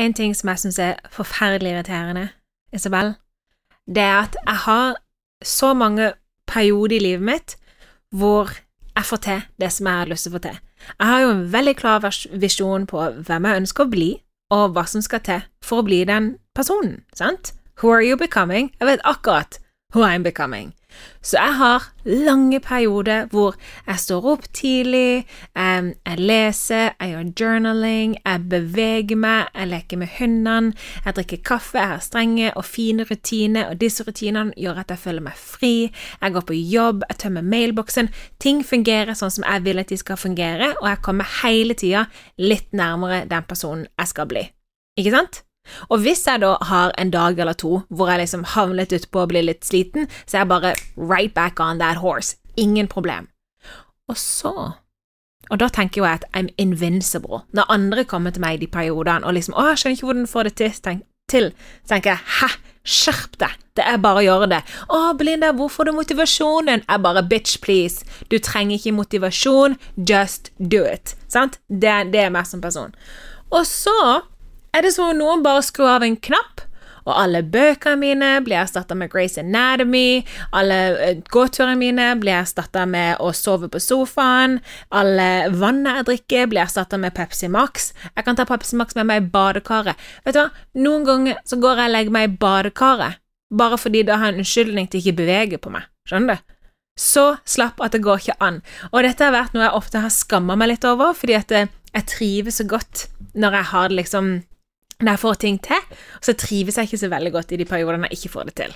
En ting som jeg syns er forferdelig irriterende, Isabel, det er at jeg har så mange perioder i livet mitt hvor jeg får til det som jeg har lyst til å få til. Jeg har jo en veldig klar visjon på hvem jeg ønsker å bli, og hva som skal til for å bli den personen, sant? Who are you becoming? Jeg vet akkurat who I'm becoming. Så jeg har lange perioder hvor jeg står opp tidlig, em, jeg leser, jeg gjør journaling, jeg beveger meg, jeg leker med hundene, jeg drikker kaffe, jeg har strenge og fine rutiner, og disse rutinene gjør at jeg føler meg fri, jeg går på jobb, jeg tømmer mailboksen, ting fungerer sånn som jeg vil at de skal fungere, og jeg kommer hele tida litt nærmere den personen jeg skal bli. Ikke sant? Og hvis jeg da har en dag eller to hvor jeg liksom havnet utpå og blir litt sliten, så er jeg bare right back on that horse. Ingen problem. Og så Og da tenker jo jeg at I'm invincible. Når andre kommer til meg i de periodene og liksom 'Å, jeg skjønner ikke hvordan du får det til', tenk, til så tenker jeg 'hæ, skjerp deg', det er bare å gjøre det'. 'Å, Belinda, hvor får du motivasjonen?' Jeg bare 'bitch, please', du trenger ikke motivasjon, just do it'. Sant? Det, det er meg som person. Og så er det som om noen bare skrur av en knapp, og alle bøkene mine blir erstatta med Grace Anatomy, alle eh, gåturene mine blir erstatta med å sove på sofaen, alle vannet jeg drikker blir erstatta med Pepsi Max. Jeg kan ta Pepsi Max med meg i badekaret. Vet du hva, noen ganger så går jeg og legger meg i badekaret, bare fordi da har jeg en unnskyldning til ikke bevege på meg. Skjønner du? Så slapp at det går ikke an. Og dette har vært noe jeg ofte har skamma meg litt over, fordi at eh, jeg trives så godt når jeg har det liksom når jeg får ting til, så trives jeg ikke så veldig godt i de periodene jeg ikke får det til.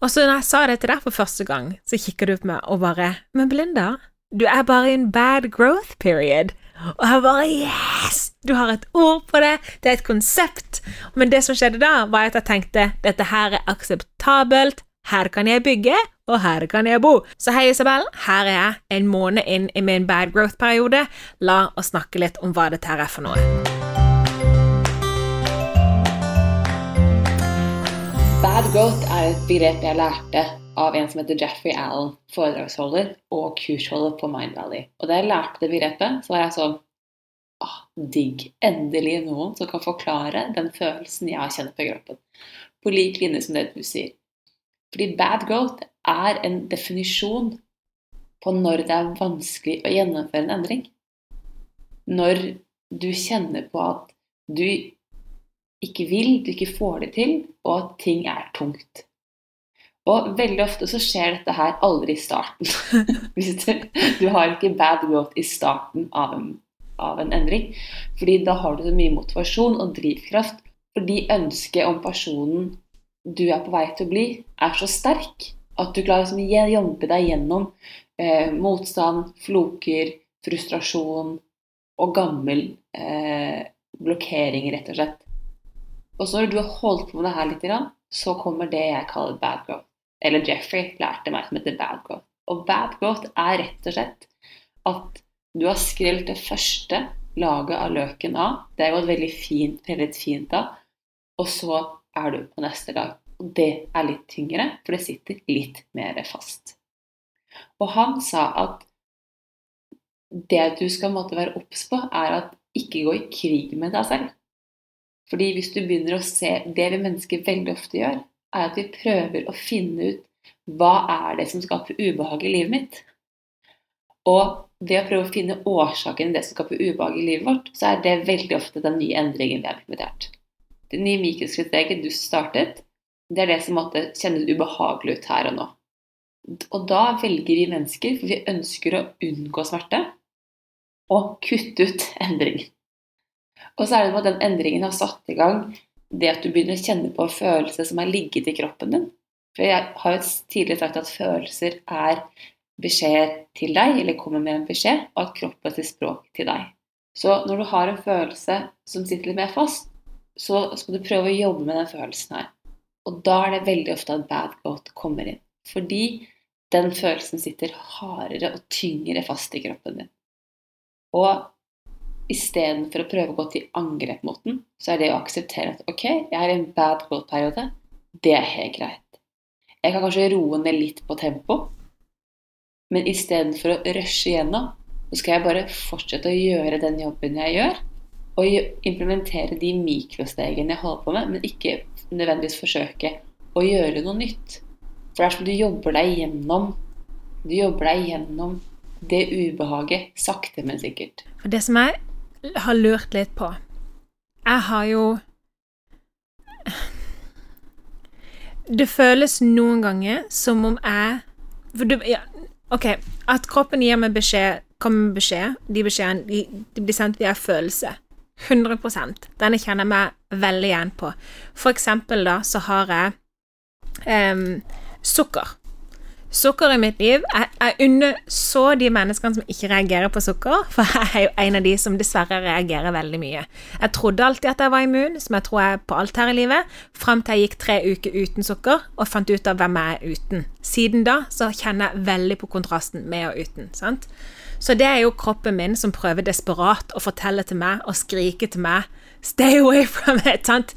Og så når jeg sa det til deg for første gang, så kikker du på meg og bare Men Belinda, du er bare i en bad growth period. Og jeg bare Yes! Du har et ord på det, det er et konsept. Men det som skjedde da, var at jeg tenkte dette her er akseptabelt, her kan jeg bygge, og her kan jeg bo. Så hei, Isabel, her er jeg en måned inn i min bad growth-periode. La oss snakke litt om hva dette her er for noe. Growth er et begrep jeg lærte av en som heter Jeffrey Allen, foredragsholder og kursholder på Mind Valley. Og da jeg lærte det begrepet, så var jeg sånn ah, Digg. Endelig noen som kan forklare den følelsen jeg kjenner på kroppen. På lik linje som det du sier. Fordi bad growth er en definisjon på når det er vanskelig å gjennomføre en endring. Når du kjenner på at du ikke vil, du ikke får det til, og at ting er tungt. Og veldig ofte så skjer dette her aldri i starten. Du, har ikke bad growth i starten av en, av en endring. Fordi da har du så mye motivasjon og drivkraft. Fordi ønsket om personen du er på vei til å bli, er så sterk at du klarer liksom å jobbe deg gjennom eh, motstand, floker, frustrasjon og gammel eh, blokkering, rett og slett. Og så når du har holdt på med det her litt, så kommer det jeg kaller bad growth. Eller Jeffrey lærte meg som heter bad growth. Og bad growth er rett og slett at du har skrelt det første laget av løken av. Det er gått veldig fint, veldig fint av. Og så er du på neste lag. Og det er litt tyngre, for det sitter litt mer fast. Og han sa at det du skal måtte være obs på, er at ikke gå i krig med deg selv. Fordi hvis du begynner å se Det vi mennesker veldig ofte gjør, er at vi prøver å finne ut hva er det som skaper ubehag i livet mitt. Og ved å prøve å finne årsaken til det som skaper ubehag i livet vårt, så er det veldig ofte den nye endringen vi har implementert. Det nye mikroskrittsteget du startet, det er det som måtte kjennes ubehagelig ut her og nå. Og da velger vi mennesker, for vi ønsker å unngå smerte, og kutte ut endringen. Og så er det med den endringen har satt i gang det at du begynner å kjenne på en følelse som har ligget i kroppen din. For jeg har jo tidligere sagt at følelser er beskjeder til deg, eller kommer med en beskjed, og at kroppen sier språk til deg. Så når du har en følelse som sitter litt mer fast, så skal du prøve å jobbe med den følelsen her. Og da er det veldig ofte at bad goat kommer inn. Fordi den følelsen sitter hardere og tyngre fast i kroppen din. Og istedenfor å prøve å gå til angrep mot den, så er det å akseptere at ok, jeg er i en bad goat-periode. Det er helt greit. Jeg kan kanskje roe ned litt på tempo, men istedenfor å rushe gjennom, så skal jeg bare fortsette å gjøre den jobben jeg gjør, og implementere de mikrostegene jeg holder på med, men ikke nødvendigvis forsøke å gjøre noe nytt. For det er som du jobber deg gjennom Du jobber deg gjennom det ubehaget sakte, men sikkert. Og det som jeg har lurt litt på Jeg har jo Det føles noen ganger som om jeg For du, ja, Ok, at kroppen gir meg beskjed, kommer med beskjed, de beskjedene de, de blir sendt via følelse. 100 Denne kjenner jeg meg veldig igjen på. For eksempel da så har jeg um, sukker. Sukker i mitt liv Jeg, jeg unner så de menneskene som ikke reagerer på sukker, for jeg er jo en av de som dessverre reagerer veldig mye. Jeg trodde alltid at jeg var immun, som jeg tror jeg er på alt her i livet, fram til jeg gikk tre uker uten sukker og fant ut av hvem jeg er uten. Siden da så kjenner jeg veldig på kontrasten med og uten. sant? Så det er jo kroppen min som prøver desperat å fortelle til meg og skrike til meg Stay away from it! sant?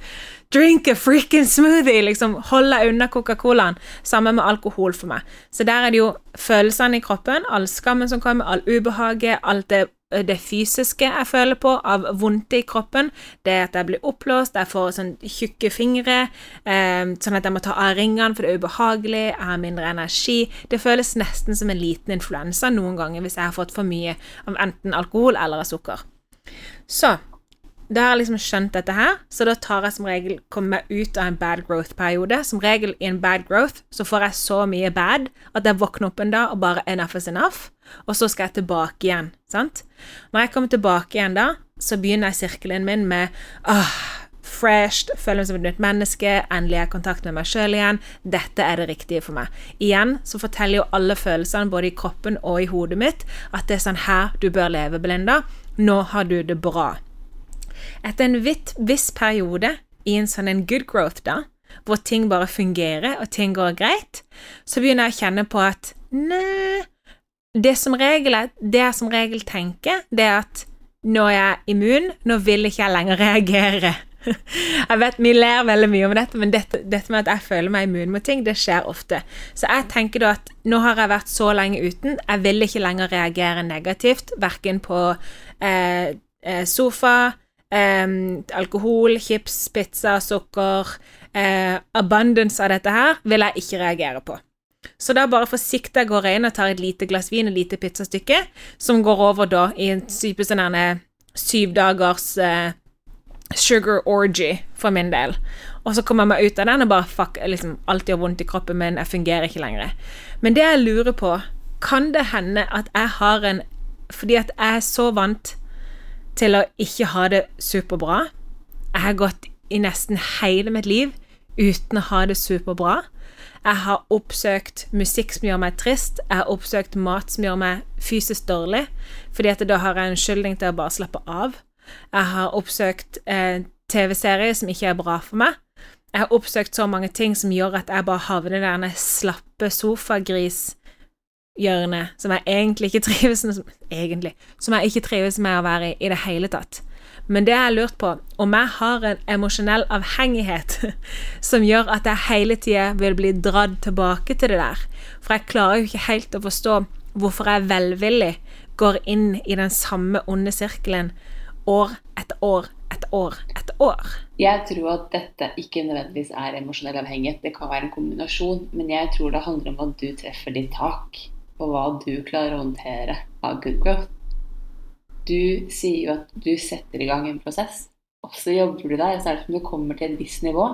Drink a freaking smoothie! Liksom, Holde unna Coca-Colaen. Samme med alkohol for meg. Så der er det jo følelsene i kroppen, all skammen som kommer, all ubehaget, alt det, det fysiske jeg føler på av vondt i kroppen. Det at jeg blir oppblåst, jeg får sånn tjukke fingre, eh, sånn at jeg må ta av ringene for det er ubehagelig, jeg har mindre energi. Det føles nesten som en liten influensa noen ganger hvis jeg har fått for mye av enten alkohol eller av sukker. Så da har jeg liksom skjønt dette her, så da tar jeg som regel kommer meg ut av en bad growth-periode. Som regel i en bad growth så får jeg så mye bad at jeg våkner opp en dag og bare enough is enough, og så skal jeg tilbake igjen. sant? Når jeg kommer tilbake igjen da, så begynner jeg sirkelen min med åh, fresh, føler meg som et nytt menneske, endelig har jeg kontakt med meg sjøl igjen, dette er det riktige for meg. Igjen så forteller jo alle følelsene, både i kroppen og i hodet mitt, at det er sånn her du bør leve, Belinda. Nå har du det bra. Etter en viss periode i en sånn en good growth, da, hvor ting bare fungerer og ting går greit, så begynner jeg å kjenne på at nei det, som regel det jeg som regel tenker, det er at nå er jeg immun, nå vil ikke jeg lenger reagere. Jeg vet Vi ler veldig mye om dette, men dette, dette, med at jeg føler meg immun mot ting, det skjer ofte. Så jeg tenker da at nå har jeg vært så lenge uten, jeg vil ikke lenger reagere negativt, verken på eh, eh sofa, Um, alkohol, chips, pizza, sukker uh, Abundance av dette her vil jeg ikke reagere på. Så da bare forsiktig går jeg inn og tar et lite glass vin, et lite pizzastykke, som går over da i en sånn syv dagers uh, sugar orgy for min del. Og så kommer jeg meg ut av den og bare fuck, liksom, alt gjør vondt i kroppen min, jeg fungerer ikke lenger. Men det jeg lurer på, kan det hende at jeg har en Fordi at jeg er så vant til å ikke ha det superbra. Jeg har gått i nesten hele mitt liv uten å ha det superbra. Jeg har oppsøkt musikk som gjør meg trist. Jeg har oppsøkt mat som gjør meg fysisk dårlig, fordi at da har jeg en skyldning til å bare slappe av. Jeg har oppsøkt eh, TV-serier som ikke er bra for meg. Jeg har oppsøkt så mange ting som gjør at jeg bare havner der en slappe sofagris hjørne som jeg egentlig ikke trives med, egentlig, som jeg ikke trives med å være i i det hele tatt. Men det jeg har lurt på, om jeg har en emosjonell avhengighet som gjør at jeg hele tida vil bli dratt tilbake til det der. For jeg klarer jo ikke helt å forstå hvorfor jeg velvillig går inn i den samme onde sirkelen år etter år etter år etter år. Jeg tror at dette ikke nødvendigvis er emosjonell avhengighet. Det kan være en kombinasjon. Men jeg tror det handler om at du treffer ditt tak, og hva du klarer å håndtere av good growth. Du sier jo at du setter i gang en prosess, og så jobber du der. Så er det som du kommer til et visst nivå.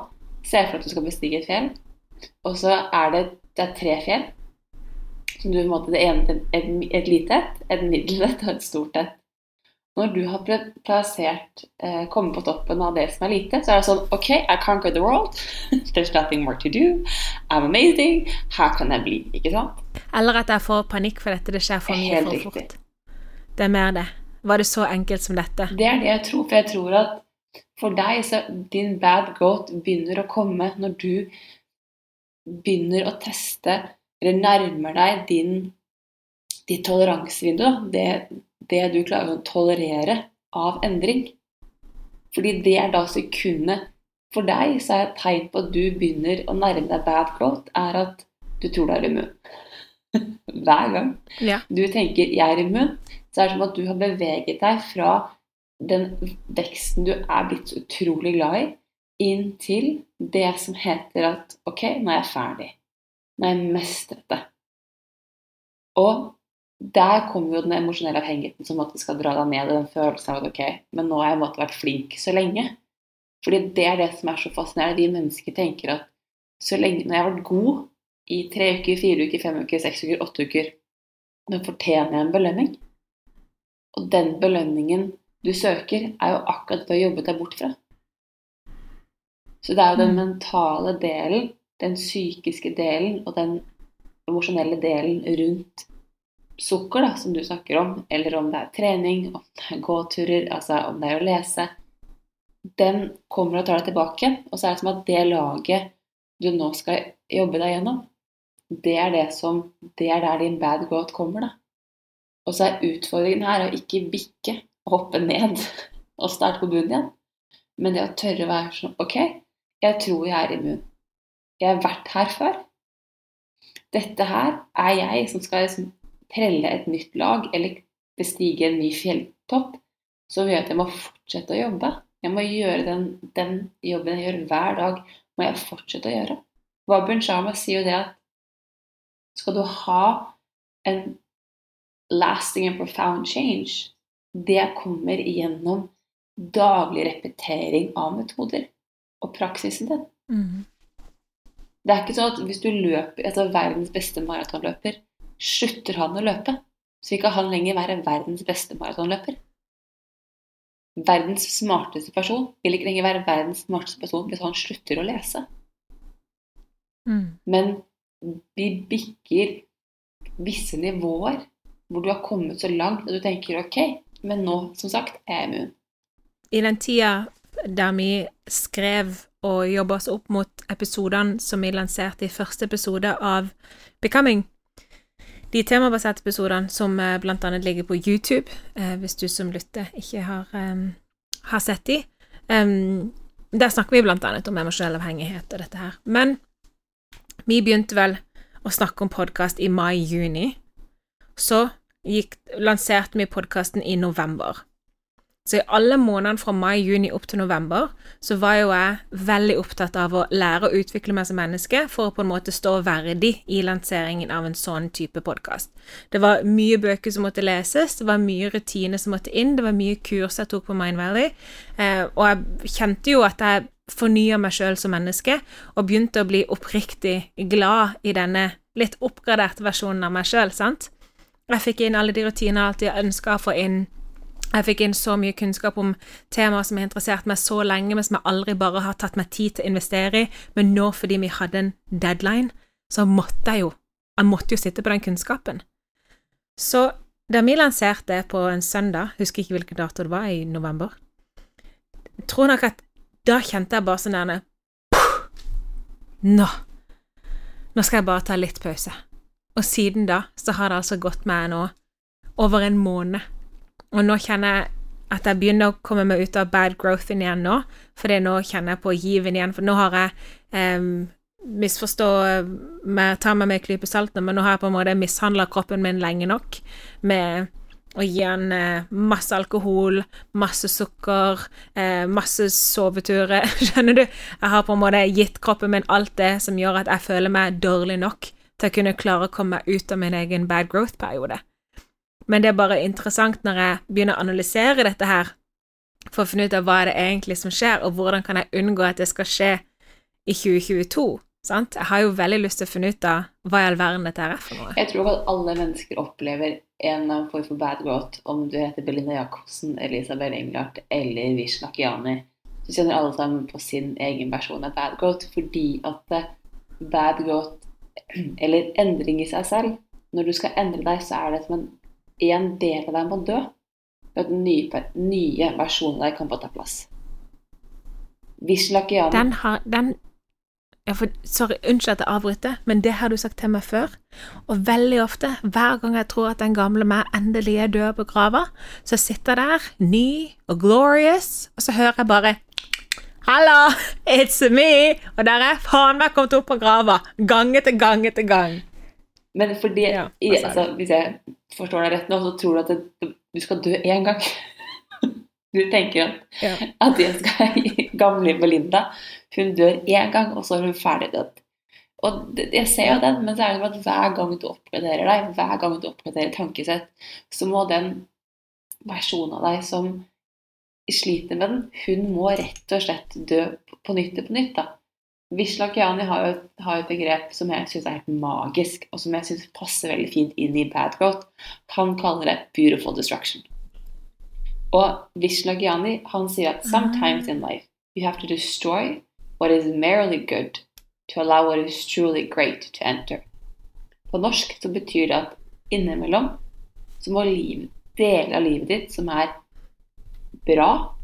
Se for deg at du skal bestige et fjell, og så er det, det er tre fjell. Som du på en måte, Det ene et, et lite et, et middelett og et stort et. Når du har plassert eh, kommet på toppen av det som er lite, så er det sånn OK, I conquered the world. There's nothing more to do. I'm amazing. Her kan jeg bli. Ikke sant? Eller at jeg får panikk for dette. Det skjer for mye for riktig. fort. Det er mer det. Var det så enkelt som dette? Det er det jeg tror. For jeg tror at for deg så din bad goat begynner å komme når du begynner å teste, eller nærmer deg din, ditt toleransevindu. Det, det du klarer å tolerere av endring. Fordi det er da sekundet For deg så er et tegn på at du begynner å nærme deg bad growth, er at du tror du er immun. Hver gang Ja. du tenker 'jeg er immun', så er det som at du har beveget deg fra den veksten du er blitt så utrolig glad i, inn til det som heter at 'ok, nå er jeg ferdig'. Nå er jeg mestret det. Og der kommer jo den emosjonelle avhengigheten som måtte skal dra deg ned og den følelsen av at 'ok, men nå har jeg måtte vært flink så lenge'. Fordi det er det som er så fascinerende. Vi mennesker tenker at så lenge når jeg har vært god i tre uker, fire uker, fem uker, seks uker, åtte uker, nå fortjener jeg en belønning. Og den belønningen du søker, er jo akkurat det du har jobbet deg bort fra. Så det er jo den mentale delen, den psykiske delen og den emosjonelle delen rundt sukker, da, som du snakker om, eller om det er trening, om det er gåturer, altså om det er å lese, den kommer og tar deg tilbake. Og så er det som at det laget du nå skal jobbe deg gjennom, det er det som Det er der din bad growth kommer, da. Og så er utfordringen her å ikke bikke hoppe ned og starte på bunnen igjen. Men det å tørre å være sånn Ok, jeg tror jeg er immun. Jeg har vært her før. Dette her er jeg som skal liksom prelle et nytt lag eller bestige en ny fjelltopp, som gjør at jeg må fortsette å jobbe. Jeg må gjøre den, den jobben jeg gjør hver dag, må jeg fortsette å gjøre. Wabun Sharma sier jo det at skal du ha en lasting and profound change, det kommer gjennom daglig repetering av metoder og praksisen din. Mm. Det er ikke sånn at hvis du løper, altså verdens beste maratonløper, slutter han å løpe, så vil ikke han lenger være verdens beste maratonløper. Verdens smarteste person vil ikke lenger være verdens smarteste person hvis han slutter å lese. Mm. Men vi bikker visse nivåer hvor du har kommet så langt at du tenker ok, men nå, som sagt, er jeg immun. I den tida der vi skrev og jobba oss opp mot episodene som vi lanserte i første episode av Becoming, de temabaserte episodene som bl.a. blant annet ligger på YouTube, eh, hvis du som lytter ikke har, eh, har sett de, eh, der snakker vi annet om emosjonell avhengighet og dette her. Men vi begynte vel å snakke om podkast i mai-juni. Så gikk, lanserte vi podkasten i november. Så i alle månedene fra mai, juni opp til november, så var jo jeg veldig opptatt av å lære å utvikle meg som menneske for å på en måte stå verdig i lanseringen av en sånn type podkast. Det var mye bøker som måtte leses, det var mye rutiner som måtte inn, det var mye kurs jeg tok på Mind Valley, eh, og jeg kjente jo at jeg fornya meg sjøl som menneske, og begynte å bli oppriktig glad i denne litt oppgraderte versjonen av meg sjøl, sant? Jeg fikk inn alle de rutinene jeg alltid ønska å få inn. Jeg fikk inn så mye kunnskap om temaer som har interessert meg så lenge, men som jeg aldri bare har tatt meg tid til å investere i. Men nå, fordi vi hadde en deadline, så måtte jeg jo Jeg måtte jo sitte på den kunnskapen. Så da vi lanserte på en søndag, husker ikke hvilken dato det var, i november, tror nok at da kjente jeg bare sånn der Nå! Nå skal jeg bare ta litt pause. Og siden da så har det altså gått meg nå over en måned. Og nå kjenner jeg at jeg begynner å komme meg ut av bad growthen igjen nå, for nå kjenner jeg på given igjen. For nå har jeg um, misforstå meg, ta meg med en klype salt, men nå har jeg på en måte mishandla kroppen min lenge nok med å gi han eh, masse alkohol, masse sukker, eh, masse soveturer. Skjønner du? Jeg har på en måte gitt kroppen min alt det som gjør at jeg føler meg dårlig nok til å kunne klare å komme meg ut av min egen bad growth-periode. Men det er bare interessant når jeg begynner å analysere dette her, for å finne ut av hva det egentlig som skjer, og hvordan kan jeg unngå at det skal skje i 2022. Sant? Jeg har jo veldig lyst til å finne ut av hva i all verden dette er for noe. Jeg tror at alle mennesker opplever en form for bad growth, om du heter Belinda Jacobsen, Elisabeth Englert eller Vishnak Yani. Så kjenner alle sammen på sin egen versjon av bad growth, fordi at bad growth, eller endring i seg selv Når du skal endre deg, så er det som en en del av deg må dø for at nye, nye versjonen av deg kan få ta plass. Vishlakiani Den har den ja, for, Sorry, unnskyld at jeg avbryter, men det har du sagt til meg før. Og veldig ofte, hver gang jeg tror at den gamle meg endelig er død på grava, så sitter jeg der, ny og glorious, og så hører jeg bare Hallo, it's me! Og der er faen meg kommet opp på grava, gang etter gang etter gang. Men fordi, ja, altså, hvis jeg forstår deg rett nå, så tror du at det, du skal dø én gang. Du tenker at, ja. at det skal gamle Belinda Hun dør én gang, og så er hun ferdig død. Og det, Jeg ser jo den, men så er det at hver gang du oppgraderer deg, hver gang du oppgraderer tankesett, så må den versjonen av deg som sliter med den, hun må rett og slett dø på nytt og på nytt. da. Vishlakiani har jo, har et begrep som jeg syns er helt magisk, og som jeg syns passer veldig fint inn i bad growth. Han kaller det 'beautiful destruction'. Og Vishlakiani han sier at 'sometimes in life you have to destroy what is merely good to allow what is truly great to enter'. På norsk så betyr det at innimellom så må livet, deler av livet ditt som er bra,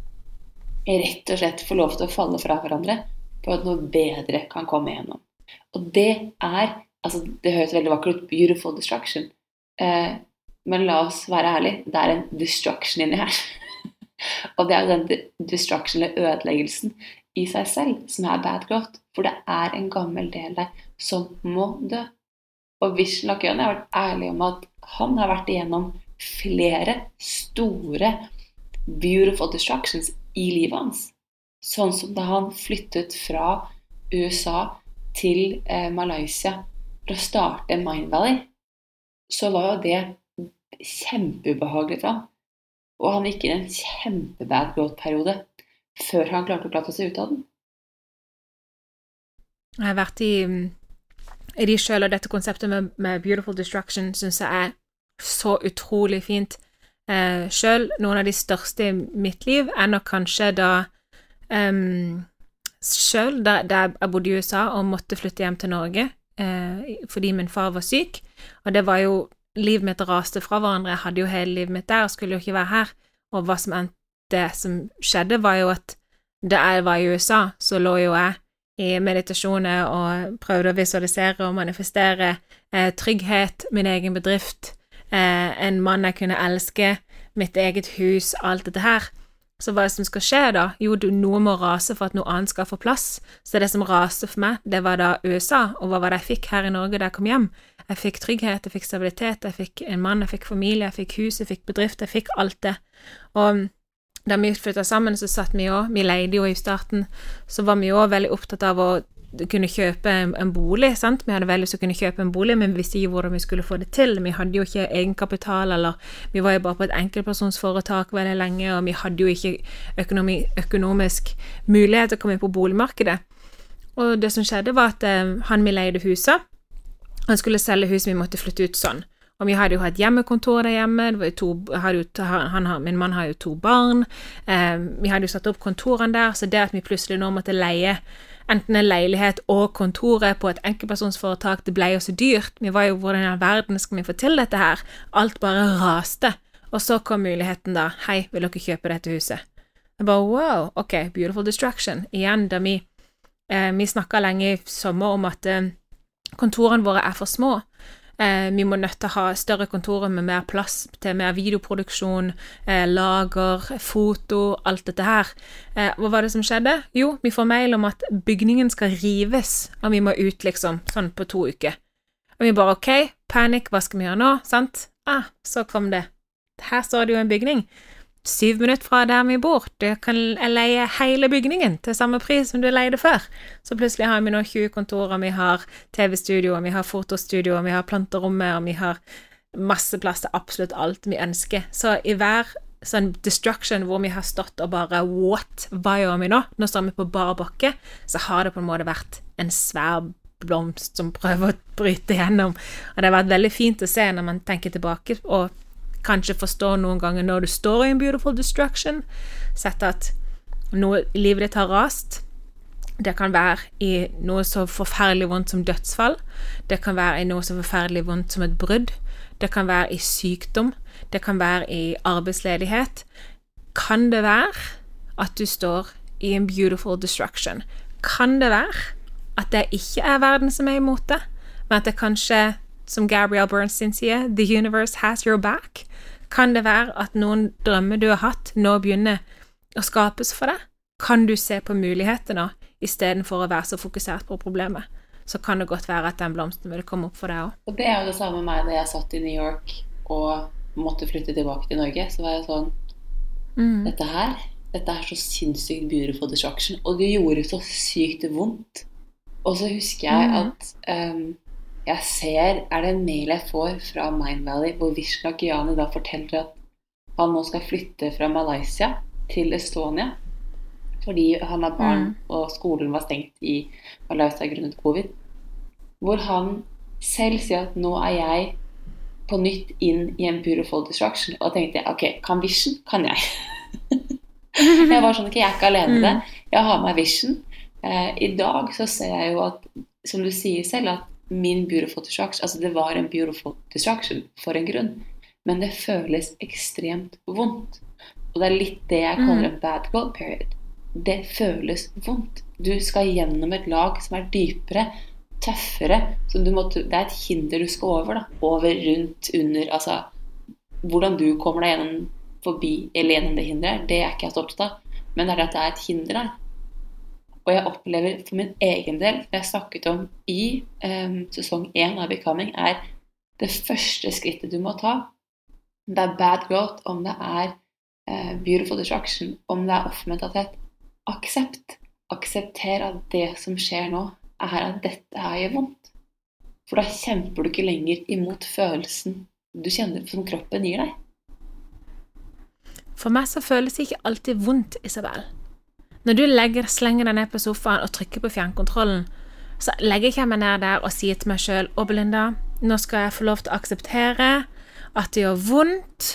rett og slett få lov til å falle fra hverandre for at noe bedre kan komme igjennom. Og det er altså Det høres veldig vakkert ut. Beautiful destruction. Eh, men la oss være ærlige. Det er en destruction inni her. og det er den destruction, eller ødeleggelsen, i seg selv som er bad growth. For det er en gammel del der som må dø. Og Vishen Lakøen har vært ærlig om at han har vært igjennom flere store beautiful destructions i livet hans. Sånn som da han flyttet fra USA til eh, Malaysia for å starte Mind Valley, så var jo det kjempeubehagelig for ham. Og han gikk inn i en kjempebad growth-periode før han klarte å klatre seg ut av den. Jeg har vært i, i de sjøl, og dette konseptet med, med beautiful destruction syns jeg er så utrolig fint. Eh, sjøl noen av de største i mitt liv er nok kanskje da Um, Sjøl, da, da, jeg bodde i USA og måtte flytte hjem til Norge eh, fordi min far var syk, og det var jo Livet mitt raste fra hverandre, jeg hadde jo hele livet mitt der og skulle jo ikke være her, og hva som endte som skjedde, var jo at da jeg var i USA, så lå jo jeg i meditasjoner og prøvde å visualisere og manifestere eh, trygghet, min egen bedrift, eh, en mann jeg kunne elske, mitt eget hus, alt dette her. Så hva er det som skal skje da? Jo, noe må rase for at noe annet skal få plass. Så det som raste for meg, det var da USA, og hva var det jeg fikk her i Norge da jeg kom hjem? Jeg fikk trygghet, jeg fikk stabilitet, jeg fikk en mann, jeg fikk familie, jeg fikk hus, jeg fikk bedrift, jeg fikk alt det. Og da vi flytta sammen, så satt vi òg, vi leide jo i starten, så var vi òg veldig opptatt av å kunne kjøpe en, en, bolig. sant? Vi hadde veldig lyst til å kunne kjøpe en bolig, men vi visste ikke hvordan vi skulle få det til. Vi hadde jo ikke egenkapital, eller vi var jo bare på et enkeltpersonsforetak veldig lenge, og vi hadde jo ikke økonomi, økonomisk mulighet til å komme inn på boligmarkedet. Og det som skjedde, var at eh, han vi leide huset, han skulle selge huset, vi måtte flytte ut sånn. Og vi hadde jo hatt hjemmekontor der hjemme, to, jo, han, min mann har jo to barn, eh, vi hadde jo satt opp kontorene der, så det at vi plutselig nå måtte leie enten en leilighet og kontoret på et enkeltpersonsforetak. Det ble jo så dyrt. Vi var jo hvordan i all verden skal vi få til dette her? Alt bare raste. Og så kom muligheten, da. Hei, vil dere kjøpe dette huset? Jeg bare wow, ok, beautiful distraction. Igjen, da vi eh, Vi snakka lenge i sommer om at eh, kontorene våre er for små. Eh, vi må nødt til å ha større kontorer med mer plass til mer videoproduksjon, eh, lager, foto, alt dette her. Eh, hva var det som skjedde? Jo, vi får mail om at bygningen skal rives, og vi må ut, liksom, sånn på to uker. Og vi bare OK, panikk, hva skal vi gjøre nå? Sant? Ah, så kom det. Her står det jo en bygning syv minutter fra der vi bor. Du kan leie hele bygningen til samme pris som du leide før. Så plutselig har vi nå 20 kontorer, vi har TV-studio, vi har fotostudio, vi har planterommet, og vi har masse plass til absolutt alt vi ønsker. Så i hver sånn destruction hvor vi har stått og bare What? Hva gjør vi nå? Nå står vi på bar bakke. Så har det på en måte vært en svær blomst som prøver å bryte gjennom. Og det har vært veldig fint å se når man tenker tilbake og kanskje forstår noen ganger når du står i en beautiful destruction, sett at noe livet ditt har rast. Det kan være i noe så forferdelig vondt som dødsfall. Det kan være i noe så forferdelig vondt som et brudd. Det kan være i sykdom. Det kan være i arbeidsledighet. Kan det være at du står i en beautiful destruction? Kan det være at det ikke er verden som er imot det, men at det kanskje som Gabrielle Bernstein sier, 'The universe has your back'. Kan det være at noen drømmer du har hatt, nå begynner å skapes for deg? Kan du se på mulighetene istedenfor å være så fokusert på problemet? Så kan det godt være at den blomsten vil komme opp for deg òg. Og det er jo det samme med meg da jeg satt i New York og måtte flytte tilbake til Norge. Så var jeg sånn mm. Dette her dette er så sinnssykt beautiful destruction. Og det gjorde så sykt vondt. Og så husker jeg mm. at um, jeg ser Er det en mail jeg får fra Mind Valley hvor Vishnu Gyani da forteller at han nå skal flytte fra Malaysia til Estonia fordi han har barn, mm. og skolen var stengt i Malaysia grunnet covid. Hvor han selv sier at nå er jeg på nytt inn i en beautiful destruction. Og tenkte jeg ok, kan Vision, kan jeg. jeg var sånn ok, jeg er ikke alene i det. Mm. Jeg har meg Vision. Eh, I dag så ser jeg jo at, som du sier selv, at min beautiful distraction Altså, det var en beautiful distraction for en grunn, men det føles ekstremt vondt. Og det er litt det jeg kaller mm. en bad goal period. Det føles vondt. Du skal gjennom et lag som er dypere, tøffere. Måtte, det er et hinder du skal over. da, Over, rundt, under Altså hvordan du kommer deg gjennom forbi eller gjennom det hinderet, det er ikke jeg så opptatt av. Men det er at det er et hinder der. Og jeg opplever for min egen del, det jeg snakket om i um, sesong én av Becoming, er det første skrittet du må ta. Om det er bad growth, om det er uh, beautiful destruction, om det er off-mentalitet. Aksept. Aksepter at det som skjer nå, er at dette her gjør vondt. For da kjemper du ikke lenger imot følelsen du kjenner som kroppen gir deg. For meg så føles det ikke alltid vondt, Isabel. Når du legger, slenger deg ned på sofaen og trykker på fjernkontrollen, så legger jeg meg ned der og sier til meg sjøl Å, Belinda, nå skal jeg få lov til å akseptere at det gjør vondt,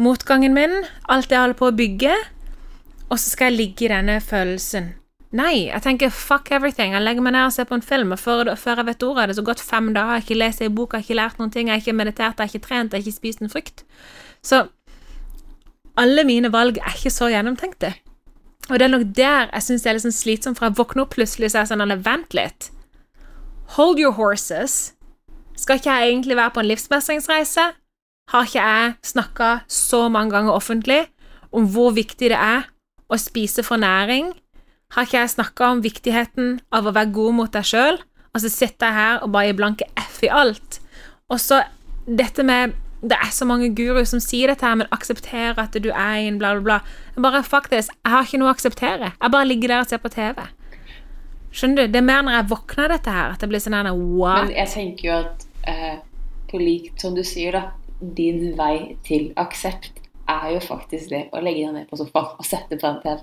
motgangen min, alt jeg holder på å bygge, og så skal jeg ligge i denne følelsen. Nei, jeg tenker fuck everything. Jeg legger meg ned og ser på en film, og før, før jeg vet ordet, er det så gått fem dager, jeg har ikke lest ei bok, jeg har ikke lært noen ting, jeg har ikke meditert, jeg har ikke trent, jeg har ikke spist en frukt. Så alle mine valg er ikke så gjennomtenkte. Og det er nok der jeg syns det er litt sånn slitsomt, for jeg våkner opp plutselig så er jeg sånn Vent litt. Hold your horses. Skal ikke jeg egentlig være på en livsmestringsreise? Har ikke jeg snakka så mange ganger offentlig om hvor viktig det er å spise for næring? Har ikke jeg snakka om viktigheten av å være god mot deg sjøl? Og så sitter jeg her og bare gir blanke F i alt. Og så dette med det er så mange guruer som sier dette, her, men aksepterer at du er en bla, bla, bla. Bare faktisk, jeg har ikke noe å akseptere. Jeg bare ligger der og ser på TV. Skjønner du? Det er mer når jeg våkner dette her, at det blir sånn wow. Men jeg tenker jo at eh, på likt som du sier, da, din vei til aksept er jo faktisk det å legge deg ned på sofaen og sette på en TV.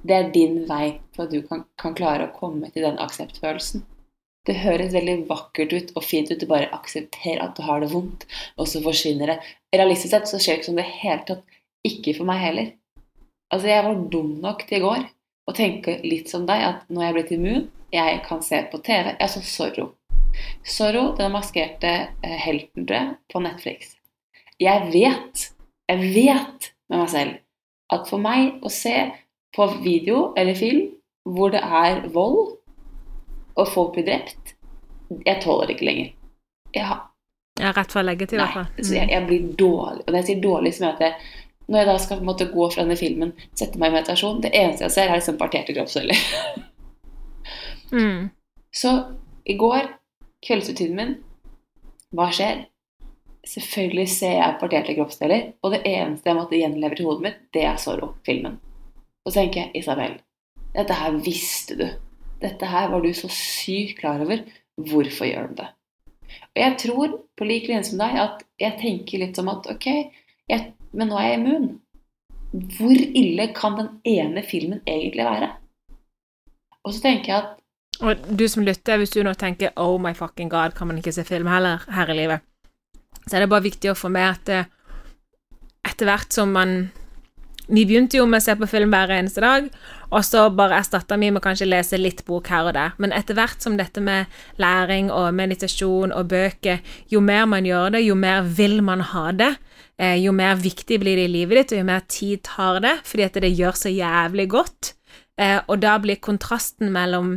Det er din vei for at du kan, kan klare å komme til den akseptfølelsen. Det høres veldig vakkert ut og fint ut. Du bare aksepterer at du har det vondt, og så forsvinner det. Realistisk sett så skjer det ikke som det hele tatt. Ikke for meg heller. Altså, jeg var dum nok til i går å tenke litt som deg, at nå er jeg blitt immun, jeg kan se på TV. Jeg så Zorro. Zorro, den maskerte helten, tror jeg, på Netflix. Jeg vet, jeg vet med meg selv at for meg å se på video eller film hvor det er vold og folk blir drept, jeg tåler det ikke lenger. jeg har Ja, rett fra leggetid, i hvert fall. så jeg, jeg blir dårlig. Og når jeg sier dårlig, så mener jeg at jeg, når jeg da skal på en måte gå fra denne filmen, sette meg i meditasjon, det eneste jeg ser, er liksom parterte kroppsdeler. Mm. Så i går, kveldsrutinen min, hva skjer? Selvfølgelig ser jeg parterte kroppsdeler, og det eneste jeg måtte gjenleve til hodet mitt, det er Zorro-filmen. Og så tenker jeg, Isabel, dette her visste du. Dette her var du så sykt klar over. Hvorfor gjør du det? Og jeg tror, på lik linje som deg, at jeg tenker litt som at ok, jeg, men nå er jeg immun. Hvor ille kan den ene filmen egentlig være? Og så tenker jeg at Og du som lytter, hvis du nå tenker 'oh my fucking god', kan man ikke se film heller her i livet, så er det bare viktig å få med at eh, etter hvert som man Vi begynte jo med å se på film hver eneste dag, og så bare erstatta vi med kanskje lese litt bok her og der. Men etter hvert som dette med læring og meditasjon og bøker, jo mer man gjør det, jo mer vil man ha det. Eh, jo mer viktig blir det i livet ditt, og jo mer tid tar det, fordi at det gjør så jævlig godt. Eh, og da blir kontrasten mellom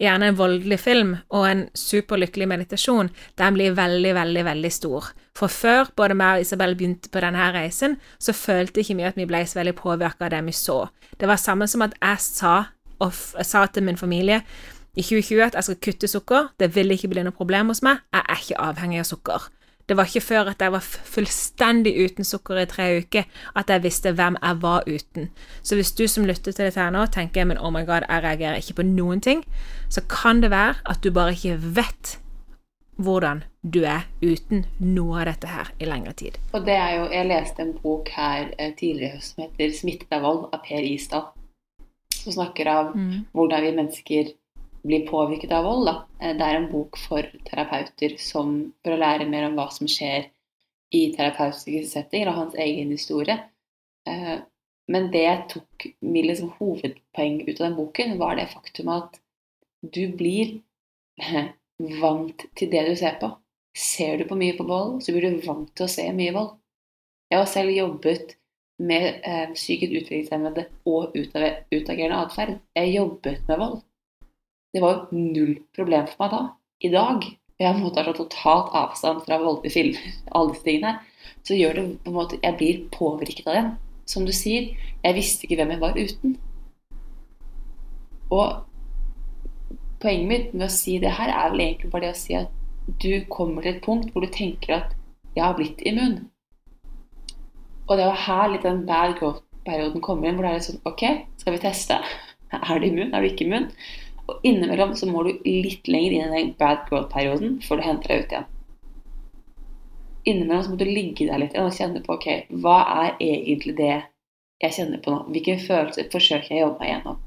gjerne en voldelig film og en superlykkelig meditasjon, den blir veldig, veldig, veldig stor. For før både meg og Isabel begynte på denne reisen, så følte ikke vi at vi ble så veldig påvirka av det vi så. Det var samme som at jeg sa, og sa til min familie i 2020 at jeg skal kutte sukker, det vil ikke bli noe problem hos meg, jeg er ikke avhengig av sukker. Det var ikke før at jeg var fullstendig uten sukker i tre uker, at jeg visste hvem jeg var uten. Så hvis du som lytter til dette her nå, tenker men oh my god, jeg reagerer ikke på noen ting, så kan det være at du bare ikke vet hvordan du er uten noe av dette her i lengre tid. Og det er jo Jeg leste en bok her eh, tidligere i høst som heter 'Smittet av vold' av Per Isdal. Som snakker av hvordan vi mennesker blir påvirket av vold. Da. Eh, Det er en bok for terapeuter som, for å lære mer om hva som skjer i terapeutiske settinger, og hans egen historie. Eh, Men det jeg tok mitt liksom hovedpoeng ut av den boken, var det faktum at du blir vant til det du ser på. Ser du på mye på vold, så blir du vant til å se mye vold. Jeg har selv jobbet med eh, psykisk utviklingshemmede og utagerende atferd. Jeg jobbet med vold. Det var jo null problem for meg da. I dag, og jeg har ha så totalt avstand fra voldelige filmer, alle disse tingene så gjør det på en måte Jeg blir påvirket av den. Som du sier, jeg visste ikke hvem jeg var uten. Og poenget mitt med å si det her er vel egentlig bare det å si at du kommer til et punkt hvor du tenker at jeg har blitt immun. Og det var her litt den bad growth-perioden kommer inn, hvor det er litt sånn Ok, skal vi teste? Er du immun? Er du ikke immun? Og innimellom så må du litt lenger inn i den bad growth-perioden før du henter deg ut igjen. Innimellom så må du ligge der litt og kjenne på ok, hva er egentlig det jeg kjenner på nå? Hvilke følelser forsøker jeg å jobbe meg gjennom?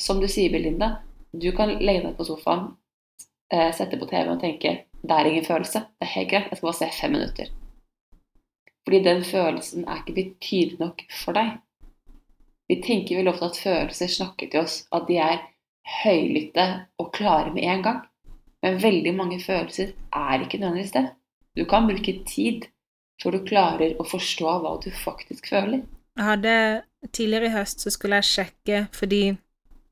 Som du sier, Belinda, du kan legge deg på sofaen, eh, sette på TV og tenke det er ingen følelse, det er helt greit, jeg skal bare se fem minutter. Fordi den følelsen er ikke blitt tydelig nok for deg. Vi tenker vel ofte at følelser snakker til oss, at de er høylytte og klare med en gang. Men veldig mange følelser er ikke nødvendigvis det. Du kan bruke tid før du klarer å forstå hva du faktisk føler. Jeg hadde Tidligere i høst så skulle jeg sjekke, fordi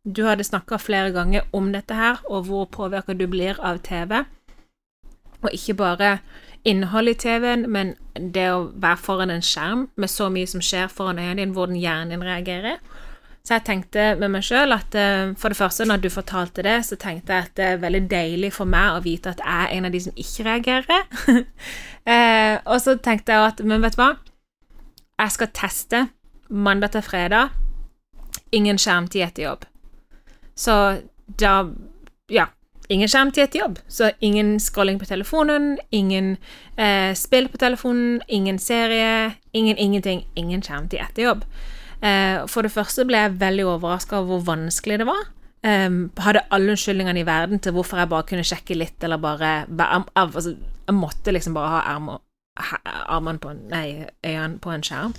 du hadde snakka flere ganger om dette her, og hvor påvirka du blir av TV. Og ikke bare innholdet i TV-en, men det å være foran en skjerm med så mye som skjer foran øynene dine, hvordan hjernen din reagerer. Så jeg tenkte med meg sjøl at eh, for det første, når du fortalte det, så tenkte jeg at det er veldig deilig for meg å vite at jeg er en av de som ikke reagerer. eh, og så tenkte jeg at Men vet du hva? Jeg skal teste mandag til fredag. Ingen skjermtid etter jobb. Så da Ja. Ingen skjermtid etter jobb. Så ingen scrolling på telefonen, ingen eh, spill på telefonen, ingen serie, ingen ingenting. Ingen skjermtid etter jobb. Eh, for det første ble jeg veldig overraska over hvor vanskelig det var. Um, hadde alle unnskyldningene i verden til hvorfor jeg bare kunne sjekke litt, eller bare, bare altså, Jeg måtte liksom bare ha armene på Nei, øynene på en skjerm.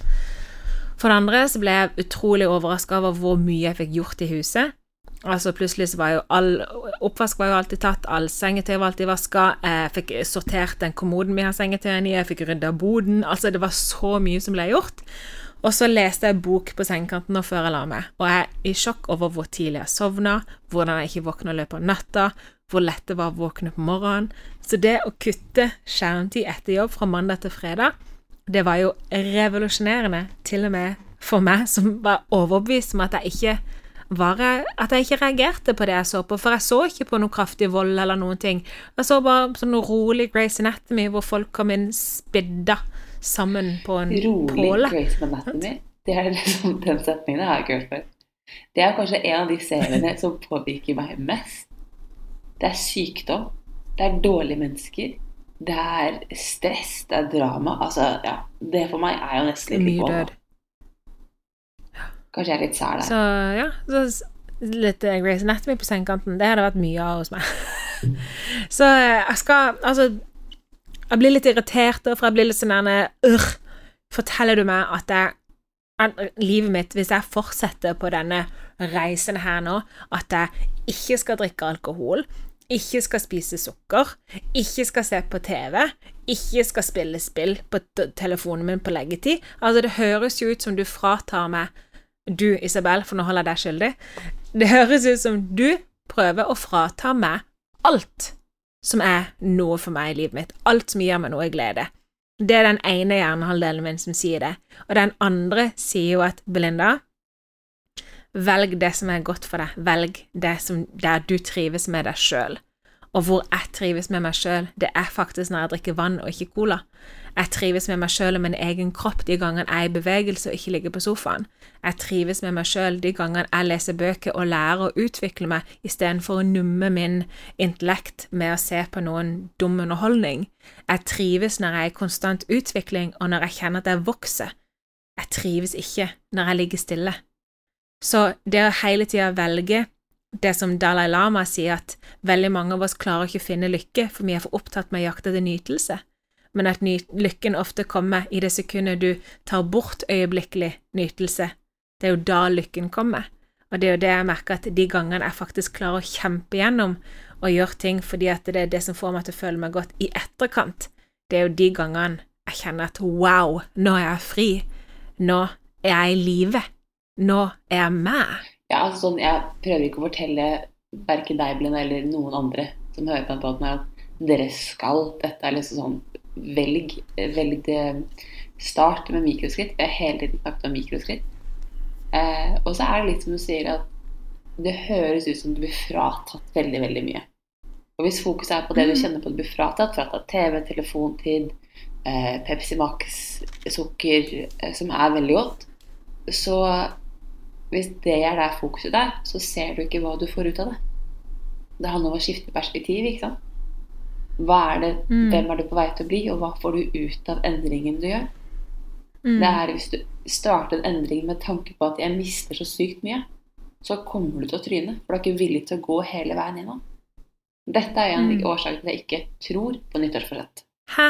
For det andre så ble jeg utrolig overraska over hvor mye jeg fikk gjort i huset. Altså Plutselig så var jo all oppvask var jo alltid tatt, all sengetøy var alltid vaska, jeg fikk sortert den kommoden vi har sengetøyene i, jeg fikk rydda boden Altså, det var så mye som ble gjort. Og så leste jeg bok på sengekanten før jeg la meg, og jeg er i sjokk over hvor tidlig jeg sovna, hvordan jeg ikke våkna i løpet av natta, hvor lett det var å våkne på morgenen. Så det å kutte skjermtid etter jobb fra mandag til fredag, det var jo revolusjonerende, til og med for meg som var overbevist om at jeg ikke var at jeg ikke reagerte på det jeg så på, for jeg så ikke på noe kraftig vold eller noen ting. Jeg så bare sånn rolig Grace Anatomy hvor folk kom inn spidda sammen på en Rolig påle. Grace Anatomy. Det er liksom, den setningen har jeg ikke hørt før. Det er kanskje en av de seriene som påvirker meg mest. Det er sykdom. Det er dårlige mennesker. Det er stress. Det er drama. Altså, ja. Det for meg er jo nesten litt Mye død. Kanskje jeg er litt sær der. Så ja, så litt eh, Grace Anatomy på sengekanten, det hadde vært mye av hos meg. så eh, jeg skal Altså, jeg blir litt irritert, for jeg blir litt sånn der forteller du meg at jeg livet mitt, hvis jeg fortsetter på denne reisen her nå, at jeg ikke skal drikke alkohol, ikke skal spise sukker, ikke skal se på TV, ikke skal spille spill på telefonen min på leggetid Altså, det høres jo ut som du fratar meg du, Isabel, for nå holder jeg deg skyldig. Det høres ut som du prøver å frata meg alt som er noe for meg i livet mitt. Alt som gir meg noe glede. Det er den ene hjernehalvdelen min som sier det. Og den andre sier jo at Belinda, velg det som er godt for deg. Velg det som der du trives med deg sjøl. Og hvor jeg trives med meg sjøl, det er faktisk når jeg drikker vann og ikke cola. Jeg trives med meg sjøl og min egen kropp de gangene jeg er i bevegelse og ikke ligger på sofaen. Jeg trives med meg sjøl de gangene jeg leser bøker og lærer å utvikle meg istedenfor å numme min intellekt med å se på noen dum underholdning. Jeg trives når jeg er i konstant utvikling og når jeg kjenner at jeg vokser. Jeg trives ikke når jeg ligger stille. Så det å hele tida velge det som Dalai Lama sier, at veldig mange av oss klarer ikke å finne lykke, for vi er for opptatt med å jakte etter nytelse, men at lykken ofte kommer i det sekundet du tar bort øyeblikkelig nytelse. Det er jo da lykken kommer. Og det er jo det jeg merker at de gangene jeg faktisk klarer å kjempe gjennom og gjøre ting fordi at det er det som får meg til å føle meg godt i etterkant, det er jo de gangene jeg kjenner at wow, nå er jeg fri. Nå er jeg i live. Nå er jeg med. Ja, altså sånn, Jeg prøver ikke å fortelle verken deg, Belinda, eller noen andre som hører på den at dere skal. Dette er liksom sånn Velg, velg det Start med mikroskritt. Vi har hele tiden snakket om mikroskritt. Eh, og så er det litt som du sier, at det høres ut som du blir fratatt veldig, veldig mye. Og hvis fokuset er på det du kjenner på at du blir fratatt, fratatt TV, telefontid, eh, Pepsi Max, sukker, eh, som er veldig godt, så hvis det er der fokuset er, så ser du ikke hva du får ut av det. Det handler om å skifte perspektiv, ikke sant. Hva er det, Mm. Hvem er du på vei til å bli, og hva får du ut av endringen du gjør? Mm. Det er Hvis du starter en endring med tanke på at jeg mister så sykt mye, så kommer du til å tryne, for du er ikke villig til å gå hele veien gjennom. Dette er en Mm. årsak til at jeg ikke tror på nyttårsforsett.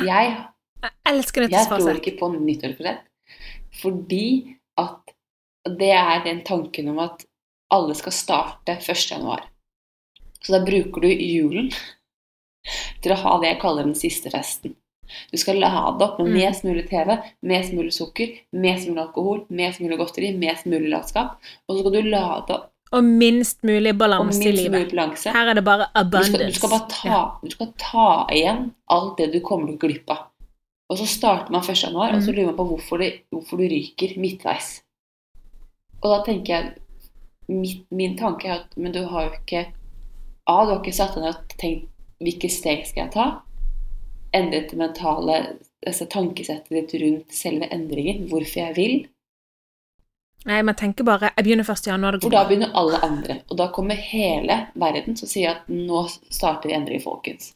Jeg Jeg elsker jeg tror ikke på nyttårsforsett, fordi det er den tanken om at alle skal starte 1. januar. Så da bruker du julen til å ha det jeg kaller den siste festen. Du skal lade opp med Mm. mest mulig TV, mest mulig sukker, mest mulig alkohol, mest mulig godteri, mest mulig latskap. Og så skal du lade opp Og minst mulig balanse balanse i livet. mulig balanse. Her er det bare Du skal, abundance. du skal bare ta, Ja. du skal ta igjen alt det du kommer til å glippe glipp av. Og så starter man 1. januar, og så Mhm. lurer man på hvorfor, det, hvorfor du ryker midtveis. Og da tenker jeg mitt, Min tanke er at men du har jo ikke A. Du har ikke satt deg ned og tenkt hvilke steg skal jeg ta? Endret det mentale altså tankesettet ditt rundt selve endringen, hvorfor jeg vil. Nei, man tenker bare Jeg begynner 1. januar. Det For da begynner alle andre. Og da kommer hele verden som sier at nå starter vi endring, folkens.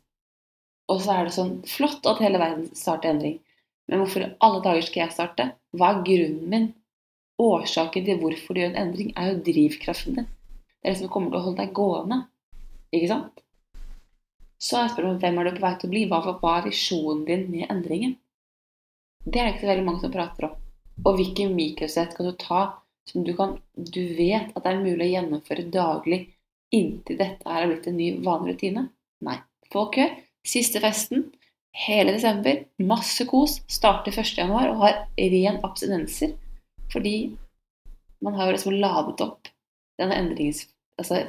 Og så er det sånn flott at hele verden starter endring. Men hvorfor i alle dager skal jeg starte? Hva er grunnen min? Årsaken til hvorfor du gjør en endring, er jo drivkraften din. Det er det som kommer til å holde deg gående. Ikke sant? Så er spørsmålet hvem er du på vei til å bli? Hva, hva er visjonen din med endringen? Det er det ikke så veldig mange som prater om. Og hvilke mikrosett kan du ta som du, kan, du vet at det er mulig å gjennomføre daglig inntil dette her er blitt en ny vanlig rutine? Nei. Folk gjør siste festen hele desember, masse kos, starter 1. januar og har ren abstinenser. Fordi man har jo liksom ladet opp denne endrings... Altså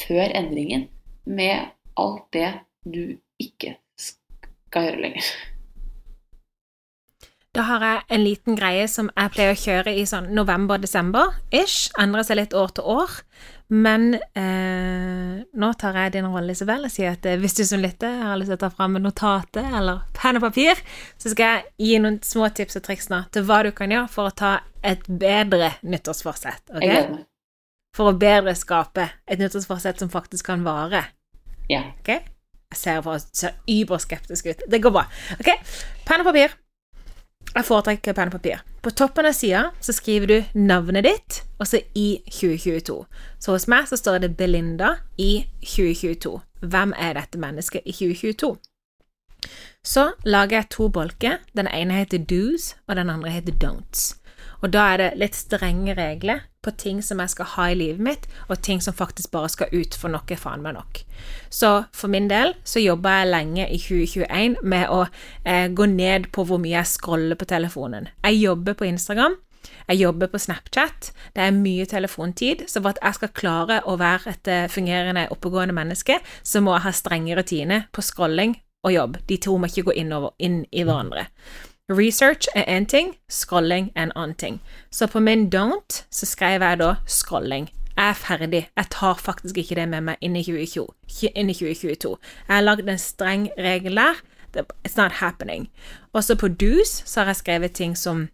før endringen med alt det du ikke skal gjøre lenger. Da har jeg en liten greie som jeg pleier å kjøre i sånn november-desember-ish. Endrer seg litt år til år. Men eh, nå tar jeg din rolle, Isabel, og sier at eh, hvis du som lytter har lyst til å ta fram notatet eller penn og papir, så skal jeg gi noen små tips og triks nå til hva du kan gjøre for å ta et bedre nyttårsforsett. Jeg gleder ok? meg. For å bedre skape et nyttårsforsett som faktisk kan vare. Ja. Ok? Jeg ser for ser überskeptisk ut. Det går bra. Ok, Penn og papir. Jeg foretrekker penn og papir. På toppen av sida så skriver du navnet ditt, og så i 2022. Så hos meg så står det Belinda i 2022. Hvem er dette mennesket i 2022? Så lager jeg to bolker. Den ene heter do's, og den andre heter don'ts. Og da er det litt strenge regler på ting som jeg skal ha i livet mitt, og ting som faktisk bare skal ut, for noe er faen meg nok. Så for min del så jobba jeg lenge i 2021 med å eh, gå ned på hvor mye jeg scroller på telefonen. Jeg jobber på Instagram. Jeg jobber på Snapchat. Det er mye telefontid, så for at jeg skal klare å være et eh, fungerende, oppegående menneske, så må jeg ha strenge rutiner på scrolling og jobb. De to må ikke gå inn, over, inn i hverandre. Research er én ting, scrolling er en annen ting. Så på min don't så skrev jeg da scrolling. Jeg er ferdig. Jeg tar faktisk ikke det med meg inn i 2020, inn i 2022. Jeg har lagd en streng regel der. It's not happening. Også på do's så har jeg skrevet ting som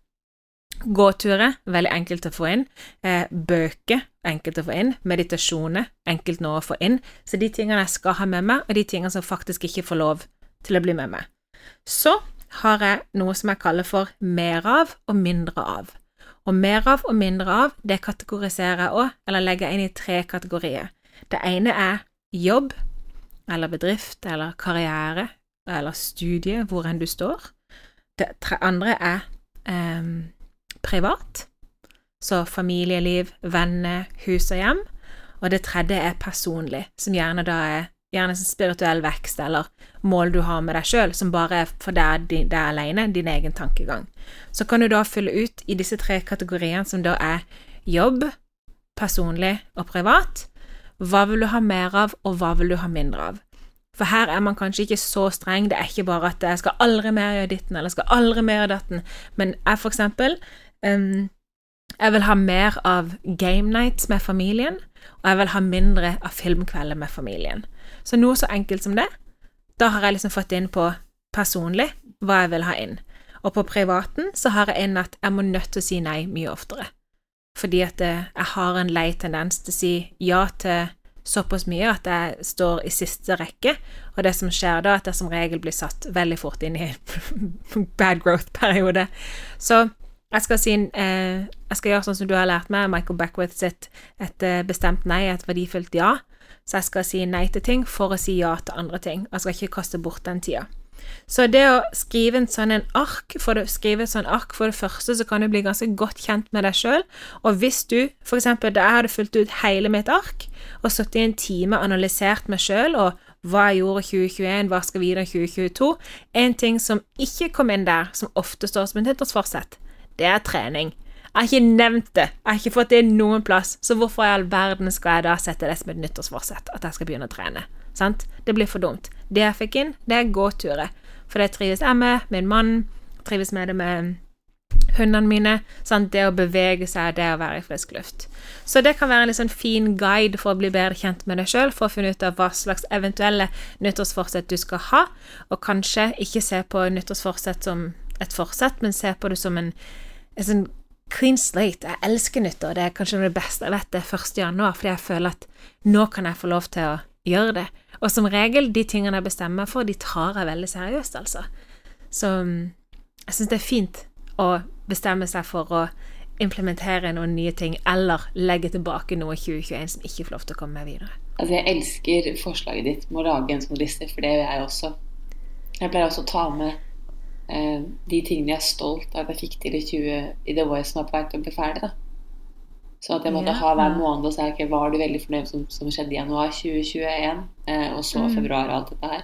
gåturer, veldig enkelt å få inn. Eh, bøker, enkelt å få inn. Meditasjoner, enkelt nå å få inn. Så de tingene jeg skal ha med meg, og de tingene som faktisk ikke får lov til å bli med meg. Så har jeg noe som jeg kaller for mer av og mindre av. Og mer av og mindre av, det kategoriserer jeg òg, eller legger jeg inn i tre kategorier. Det ene er jobb, eller bedrift, eller karriere, eller studie, hvor enn du står. Det andre er em, privat, så familieliv, venner, hus og hjem. Og det tredje er personlig, som gjerne da er gjerne spirituell vekst eller mål du har med deg sjøl, som bare er for deg, deg alene, din egen tankegang. Så kan du da fylle ut i disse tre kategoriene, som da er jobb, personlig og privat. Hva vil du ha mer av, og hva vil du ha mindre av? For her er man kanskje ikke så streng, det er ikke bare at jeg skal aldri mer gjøre ditten, eller jeg skal aldri mer gjøre datten, men jeg for eksempel um, jeg vil ha mer av game nights med familien, og jeg vil ha mindre av filmkvelder med familien. Så noe så enkelt som det, da har jeg liksom fått inn på personlig hva jeg vil ha inn. Og på privaten så har jeg inn at jeg må nødt til å si nei mye oftere. Fordi at eh, jeg har en lei tendens til å si ja til såpass mye at jeg står i siste rekke, og det som skjer da, er at jeg som regel blir satt veldig fort inn i en bad growth-periode. Så jeg skal, si, eh, jeg skal gjøre sånn som du har lært meg, Michael Beckwith sitt et eh, bestemt nei, et verdifullt ja. Så jeg skal si nei til ting for å si ja til andre ting. Jeg skal ikke kaste bort den tida. Så det å skrive en sånn en ark, for det, skrive et sånn ark for det første, så kan du bli ganske godt kjent med deg sjøl. Og hvis du, eksempel da jeg hadde fulgt ut hele mitt ark, og sittet i en time og analysert meg sjøl, og hva jeg gjorde i 2021, hva skal videre i 2022 En ting som ikke kom inn der, som ofte står som et nyttårsforsett, det er trening. Jeg har ikke nevnt det, jeg har ikke fått det noen plass, så hvorfor i all verden skal jeg da sette det som et nyttårsforsett, at jeg skal begynne å trene? Sant? Det blir for dumt. Det jeg fikk inn, det er gåturer. For det trives jeg med, min mann trives med det med hundene mine. Sant? Det å bevege seg, det å være i frisk luft. Så det kan være en sånn fin guide for å bli bedre kjent med deg sjøl, for å finne ut av hva slags eventuelle nyttårsforsett du skal ha, og kanskje ikke se på nyttårsforsett som et forsett, men se på det som en, en sånn clean slate. Jeg elsker nyttår. Det er kanskje det beste jeg vet, det er 1. januar, fordi jeg føler at nå kan jeg få lov til å gjøre det. Og som regel, de tingene jeg bestemmer meg for, de tar jeg veldig seriøst, altså. Så mm, jeg syns det er fint å bestemme seg for å implementere noen nye ting, eller legge tilbake noe i 2021 som ikke får lov til å komme med videre. Altså, jeg elsker forslaget ditt med å lage en sånn liste, for det gjør jeg også. Jeg pleier også å ta med de tingene jeg er stolt av at jeg fikk til i, 20, i The Voice som er på vei til å bli ferdig. da. Sånn at jeg måtte Ja. ha hver måned og si ok, hva er du veldig fornøyd som, som skjedde i januar 2021, eh, og så Mm. februar og alt dette her.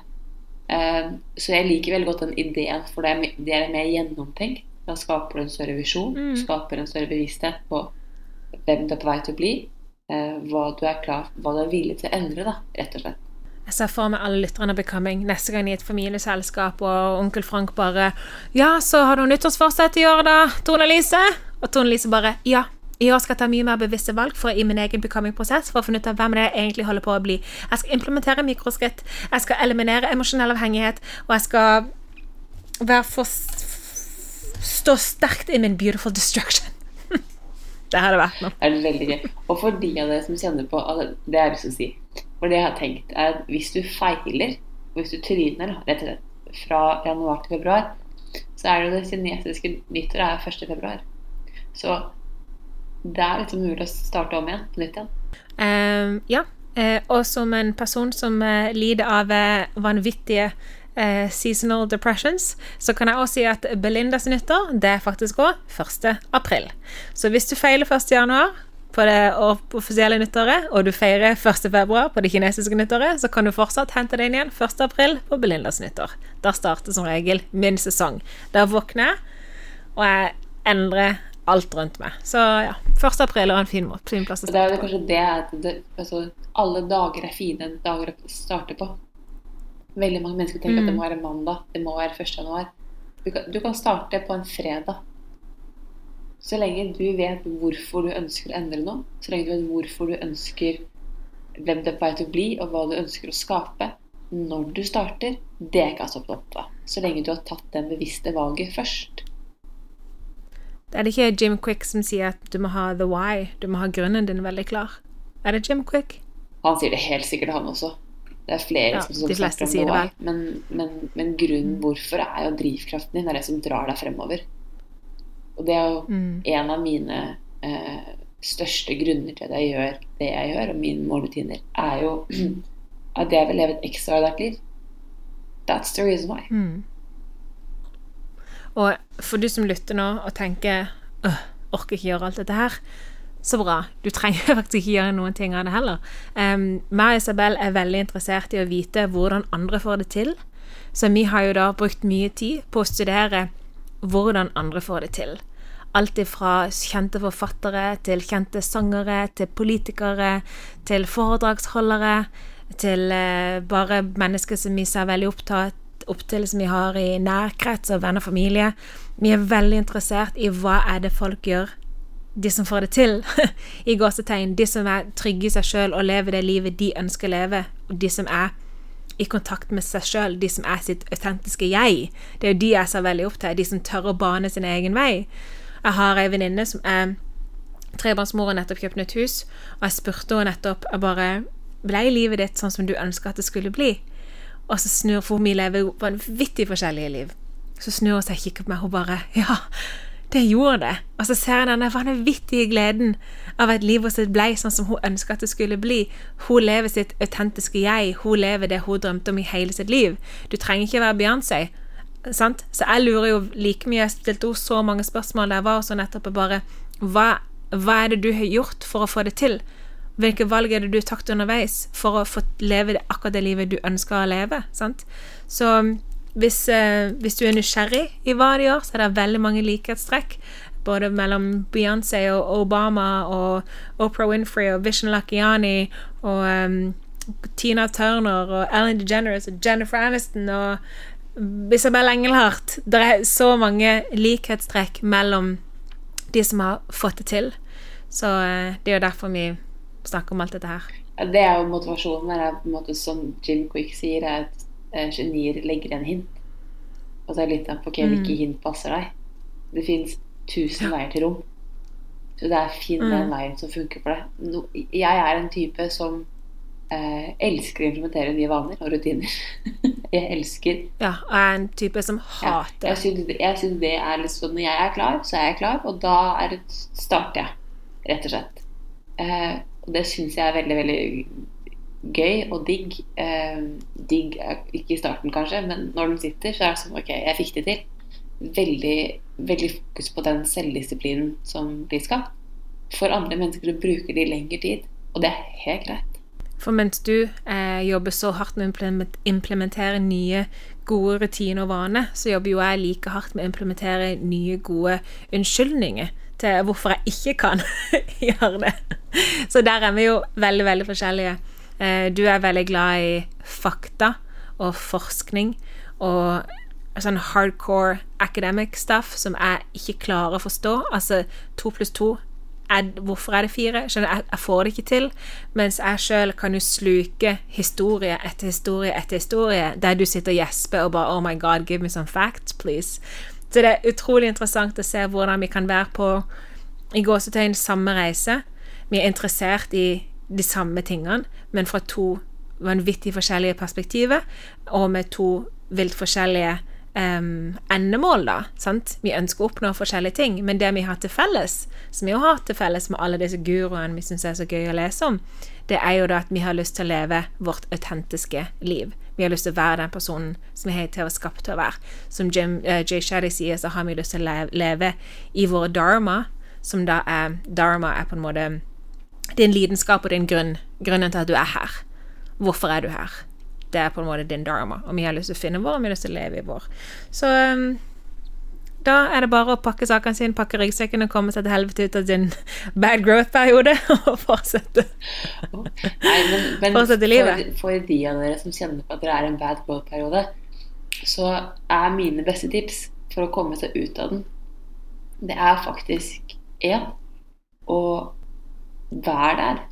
Eh, så jeg liker veldig godt den ideen, for det det er mer gjennomtenkt. Da skaper du en større visjon, Mm. skaper en større bevissthet på hvem du er på vei til å bli, eh, hva du er klar hva du er villig til å endre, da, rett og slett. Jeg ser for meg alle lytterne av Becoming neste gang i et familieselskap, og onkel Frank bare 'Ja, så har du nyttårsforsett i år, da, Tone Lise?' Og Tone Lise bare 'Ja, i år skal jeg ta mye mer bevisste valg for i min egen becoming-prosess for å finne ut av hvem det er jeg egentlig holder på å bli. Jeg skal implementere mikroskritt, jeg skal eliminere emosjonell avhengighet, og jeg skal være for Stå sterkt i min beautiful destruction. det hadde vært noe. Det er veldig gøy. Og for de av dere som kjenner på altså, Det er lyst til å si. For det jeg har tenkt, er at hvis du feiler, hvis du tryner rett og slett fra januar til februar, så er det jo det kinesiske nyttåret er 1. februar. Så det er liksom mulig å starte om igjen, på nytt igjen. Um, ja. Uh, og som en person som uh, lider av uh, vanvittige seasonal depressions, så kan jeg også si at Belindas nyttår det er faktisk òg 1. april. Så hvis du feiler 1. januar på det offisielle nyttåret, og du feirer 1. februar på det kinesiske nyttåret, så kan du fortsatt hente deg inn igjen 1. april på Belindas nyttår. Da starter som regel min sesong. Da våkner jeg, og jeg endrer alt rundt meg. Så ja, 1. april er en fin, fin plass å starte. Det er kanskje det at det, altså, alle dager er fine dager å starte på. Veldig mange mennesker tenker mm. at det mm. må være mandag, det må være 1. januar. Du kan, du kan starte på en fredag. Så lenge du vet hvorfor du ønsker å endre noe, så lenge du vet hvorfor du ønsker hvem det er på vei til å bli, og hva du ønsker å skape, når du starter, det er ikke altså opp av. Så lenge du har tatt det bevisste valget først. Det er det ikke Jim Quick som sier at du må ha the why, du må ha grunnen din veldig klar? Er det Jim Quick? Han sier det helt sikkert, han også. Det er flere ja, som, som snakker om the why. Men, men, men, grunnen hvorfor er jo drivkraften din, det er det som drar deg fremover. Og det er jo mm. en av mine eh, største grunner til at jeg gjør det jeg gjør, og mine morgenrutiner, er jo at jeg vil leve et ekstraordinært liv. That's the reason why. Mm. Og for du som lytter nå og tenker øh, orker ikke gjøre alt dette her, så bra. Du trenger faktisk ikke gjøre noen ting av det heller. Um, meg og Isabel er veldig interessert i å vite hvordan andre får det til. Så vi har jo da brukt mye tid på å studere hvordan andre får det til. Alt ifra kjente forfattere til kjente sangere til politikere til foredragsholdere til uh, bare mennesker som vi ser veldig opptatt opptil som vi har i nærkrets og venner og familie. Vi er veldig interessert i hva er det folk gjør, de som får det til, i gåsetegn. De som er trygge i seg sjøl og lever det livet de ønsker å leve. Og de som er i kontakt med seg sjøl, de som er sitt autentiske jeg. Det er jo de jeg ser veldig opp til, de som tør å bane sin egen vei. Jeg har ei venninne som er trebarnsmor og nettopp kjøpt nytt hus, og jeg spurte henne nettopp jeg bare Ble livet ditt sånn som du ønska at det skulle bli? Og så snur For vi lever vanvittig forskjellige liv. Så snur hun seg og kikker på meg, og bare Ja, det gjorde det. Og så ser jeg denne vanvittige gleden av at livet sitt ble sånn som hun ønska at det skulle bli. Hun lever sitt autentiske jeg. Hun lever det hun drømte om i hele sitt liv. Du trenger ikke være Beyoncé. Sant? Så jeg lurer jo like mye. Jeg stilte henne så mange spørsmål der jeg var så nettopp bare hva, hva er det du har gjort for å få det til? Hvilke valg er det du har tatt underveis for å få leve akkurat det livet du ønsker å leve? Sant? Så hvis, eh, hvis, du er nysgjerrig i hva de gjør, så er det veldig mange likhetstrekk. Både mellom Beyoncé og Obama og Oprah Winfrey og Vision Lakiani og um, Tina Turner og Ellen DeGeneres og Jennifer Aniston og Isabel Engelhardt. Det er så mange likhetstrekk mellom de som har fått det til. Så uh, det er jo derfor vi snakker om alt dette her? Det er jo motivasjonen. er på en måte Som Jim Quick sier, er at eh, genier legger en hint. Og så er det litt sånn ok, hvilke mm. hint passer deg? Det fins tusen veier til rom. Så det er finn den mm. veien som funker for deg. Jeg er en type som eh, elsker å implementere nye vaner og rutiner. jeg elsker Ja, og jeg er en type som hater ja, Jeg syns det er litt sånn Når jeg er klar, så er jeg klar, og da er det, starter jeg, rett og slett. Eh, og det syns jeg er veldig, veldig gøy og digg. Eh, digg ikke i starten, kanskje, men når den sitter, så er det sånn OK, jeg fikk det til. Veldig, veldig fokus på den selvdisiplinen som blir skapt. For andre mennesker så bruker de lengre tid, og det er helt greit. For mens du eh, jobber så hardt med å implementere nye, gode rutiner og vaner, så jobber jo jeg like hardt med å implementere nye, gode unnskyldninger til hvorfor jeg ikke kan gjøre det. Så der er vi jo veldig, veldig forskjellige. Eh, du er veldig glad i fakta og forskning og sånn hardcore academic stuff som jeg ikke klarer å forstå. Altså to pluss to Hvorfor er det fire? Skjønner, jeg, jeg får det ikke til. Mens jeg sjøl kan jo sluke historie etter historie etter historie, der du sitter og gjesper og bare Oh my God, give me some facts, please. Så det er utrolig interessant å se hvordan vi kan være på i gåsetegn samme reise. Vi er interessert i de samme tingene, men fra to vanvittig forskjellige perspektiver, og med to vilt forskjellige um, endemål, da. Sant? Vi ønsker å oppnå forskjellige ting, men det vi har til felles, som vi jo har til felles med alle disse guruene vi syns er så gøy å lese om, det er jo da at vi har lyst til å leve vårt autentiske liv. Vi har lyst til å være den personen som vi har til var skapt til å være. Som Jim, uh, Jay Shaddy sier, så har vi lyst til å leve, leve i vår dharma, som da er Dharma er på en måte din lidenskap og din grunn. Grunnen til at du er her. Hvorfor er du her? Det er på en måte din dharma, og vi har lyst til å finne vår, om vi har lyst til å leve i vår. Så um, da er det bare å pakke sakene sine, pakke ryggsekken og komme seg til helvete ut av sin bad growth-periode og fortsette. Nei, men, men Fortsette livet. For, for de av dere som kjenner på at dere er i en bad growth-periode, så er mine beste tips for å komme seg ut av den, det er faktisk én å være der.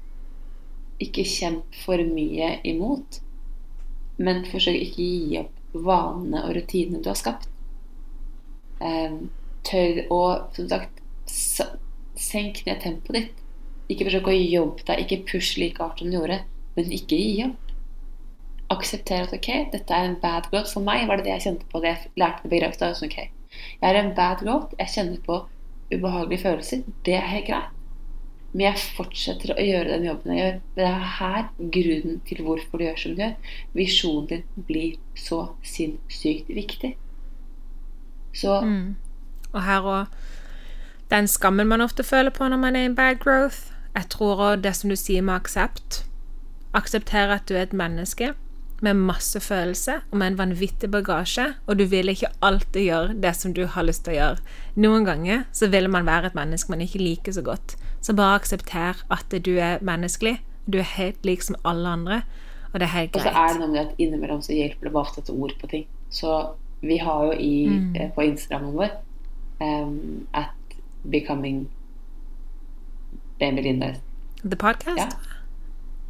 Ikke kjemp for mye imot, men forsøk ikke gi opp vanene og rutinene du har skapt. Um, tør å, som sagt, senk ned tempoet ditt. Ikke forsøk å jobbe deg, ikke push like hardt som du gjorde, men ikke gi opp. Aksepter at ok, dette er en bad growth. For meg var det det jeg kjente på det jeg lærte det begrepet. Sånn, okay, jeg er en bad growth, jeg kjenner på ubehagelige følelser. Det er helt greit. Men jeg fortsetter å gjøre den jobben jeg gjør. Det er her grunnen til hvorfor du gjør som du gjør. Visjonen din blir så sinnssykt viktig. Så mm. Og her òg den skammen man ofte føler på når man er i bad growth. Jeg tror òg det som du sier med aksept. Akseptere at du er et menneske med masse følelse og med en vanvittig bagasje, og du vil ikke alltid gjøre det som du har lyst til å gjøre. Noen ganger så vil man være et menneske man ikke liker så godt. Så bare aksepter at du er menneskelig. Du er helt lik som alle andre, og det er helt greit. Og så er det noe med at innimellom så hjelper det bare å sette ord på ting. Så vi har jo i, mm. eh, på Instagrammen vår um, at becoming Belinda The podcast? Ja.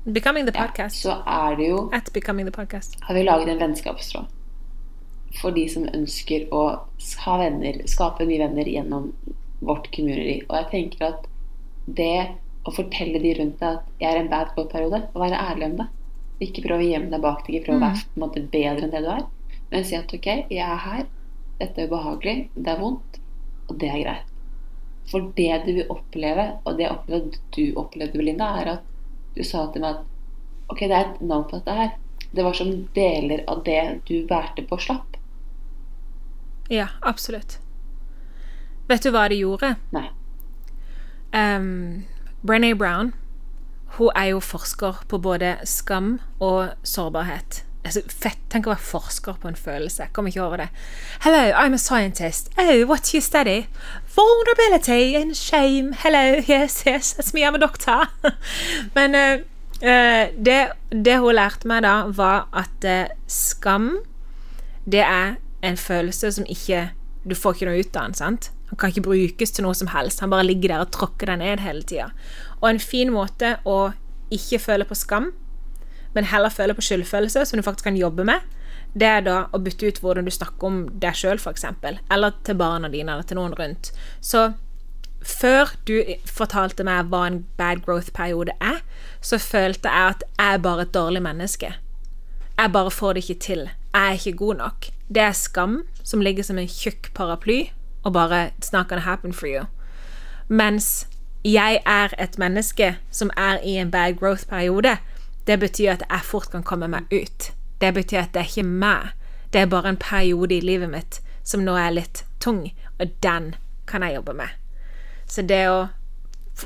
Becoming the podcast. Ja, så er det jo At Becoming the podcast. Har vi laget en vennskapstråd for de som ønsker å ha venner, skape nye venner gjennom vårt community. Og jeg tenker at det å fortelle de rundt deg at jeg er en bad boy-periode, og være ærlig om det Ikke prøve å gjemme deg bak det, ikke prøve å være mm. på en måte bedre enn det du er, men si at ok, jeg er her, dette er ubehagelig, det er vondt, og det er greit. For det du vil oppleve, og det jeg opplevde du opplevde, Belinda, er at du sa til meg at ok, det er et navn på dette her. Det var som deler av det du bærte på, slapp. Ja, absolutt. Vet du hva de gjorde? Nei. Um, Brené Brown hun er jo forsker på både skam og sårbarhet. Altså, fett. Tenk å være forsker på en følelse. Jeg kommer ikke over det. Hello, I'm a scientist. Oh, what do you study? Vulnerability and shame. Hello, yes, yes, that's me, I'm a doctor. Men uh, det, det, hun lærte meg da, var at uh, skam, det er en følelse som ikke Du får ikke noe ut av den, sant? Han kan ikke brukes til noe som helst. Han bare ligger der og tråkker deg ned hele tida. Og en fin måte å ikke føle på skam men heller føle på skyldfølelse, som du faktisk kan jobbe med, det er da å bytte ut hvordan du snakker om deg sjøl, f.eks., eller til barna dine, eller til noen rundt. Så før du fortalte meg hva en bad growth-periode er, så følte jeg at jeg er bare et dårlig menneske. Jeg bare får det ikke til. Jeg er ikke god nok. Det er skam som ligger som en tjukk paraply og bare It's not gonna happen for you. Mens jeg er et menneske som er i en bad growth-periode, det betyr at jeg fort kan komme meg ut. Det betyr at det er ikke meg. Det er bare en periode i livet mitt som nå er litt tung, og den kan jeg jobbe med. Så det å,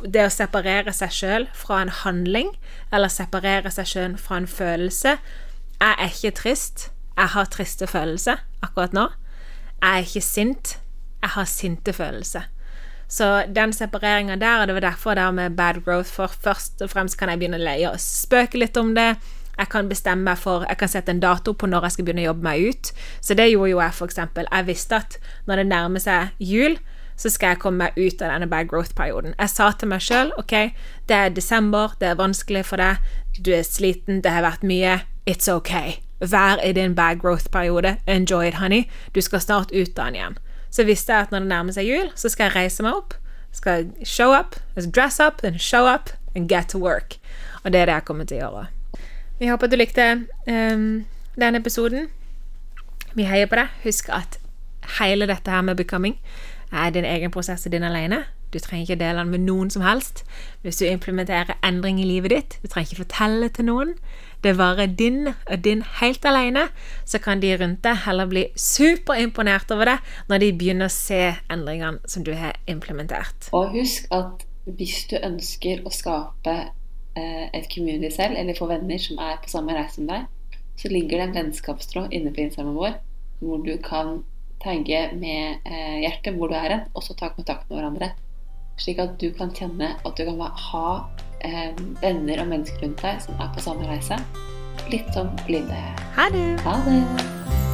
det å separere seg sjøl fra en handling, eller separere seg sjøl fra en følelse Jeg er ikke trist. Jeg har triste følelser akkurat nå. Jeg er ikke sint. Jeg har sinte følelser. Så den separeringa der, og det var derfor det med bad growth, for først og fremst kan jeg begynne å leie og spøke litt om det. Jeg kan bestemme meg for Jeg kan sette en dato på når jeg skal begynne å jobbe meg ut. Så det gjorde jo jeg, eksempel. Jeg visste at når det nærmer seg jul, så skal jeg komme meg ut av denne bad growth-perioden. Jeg sa til meg sjøl OK, det er desember, det er vanskelig for deg, du er sliten, det har vært mye. It's OK. Vær i din bad growth-periode. Enjoy it, honey. Du skal snart ut av den igjen. Så visste jeg at når det nærmer seg jul, så skal jeg reise meg opp. Skal show up, dress up, and show up, and get to work. Og det er det jeg kommer til å gjøre. Vi håper du likte um, denne episoden. Vi heier på deg. Husk at hele dette her med becoming er din egen prosess og din alene. Du trenger ikke dele den med noen som helst. Hvis du implementerer endring i livet ditt, du trenger ikke fortelle til noen. Bare din og din helt alene, så kan de rundt deg heller bli superimponert over det når de begynner å se endringene som du har implementert. Og husk at hvis du ønsker å skape eh, et community selv, eller få venner som er på samme reise som deg, så ligger det en vennskapstråd inne på Instagramen vår hvor du kan tagge med eh, hjertet hvor du er hen, og så ta kontakt med hverandre. Slik at du kan kjenne at du kan ha venner og mennesker rundt deg som er på samme reise. Litt som blinde. Ha det! Ha det!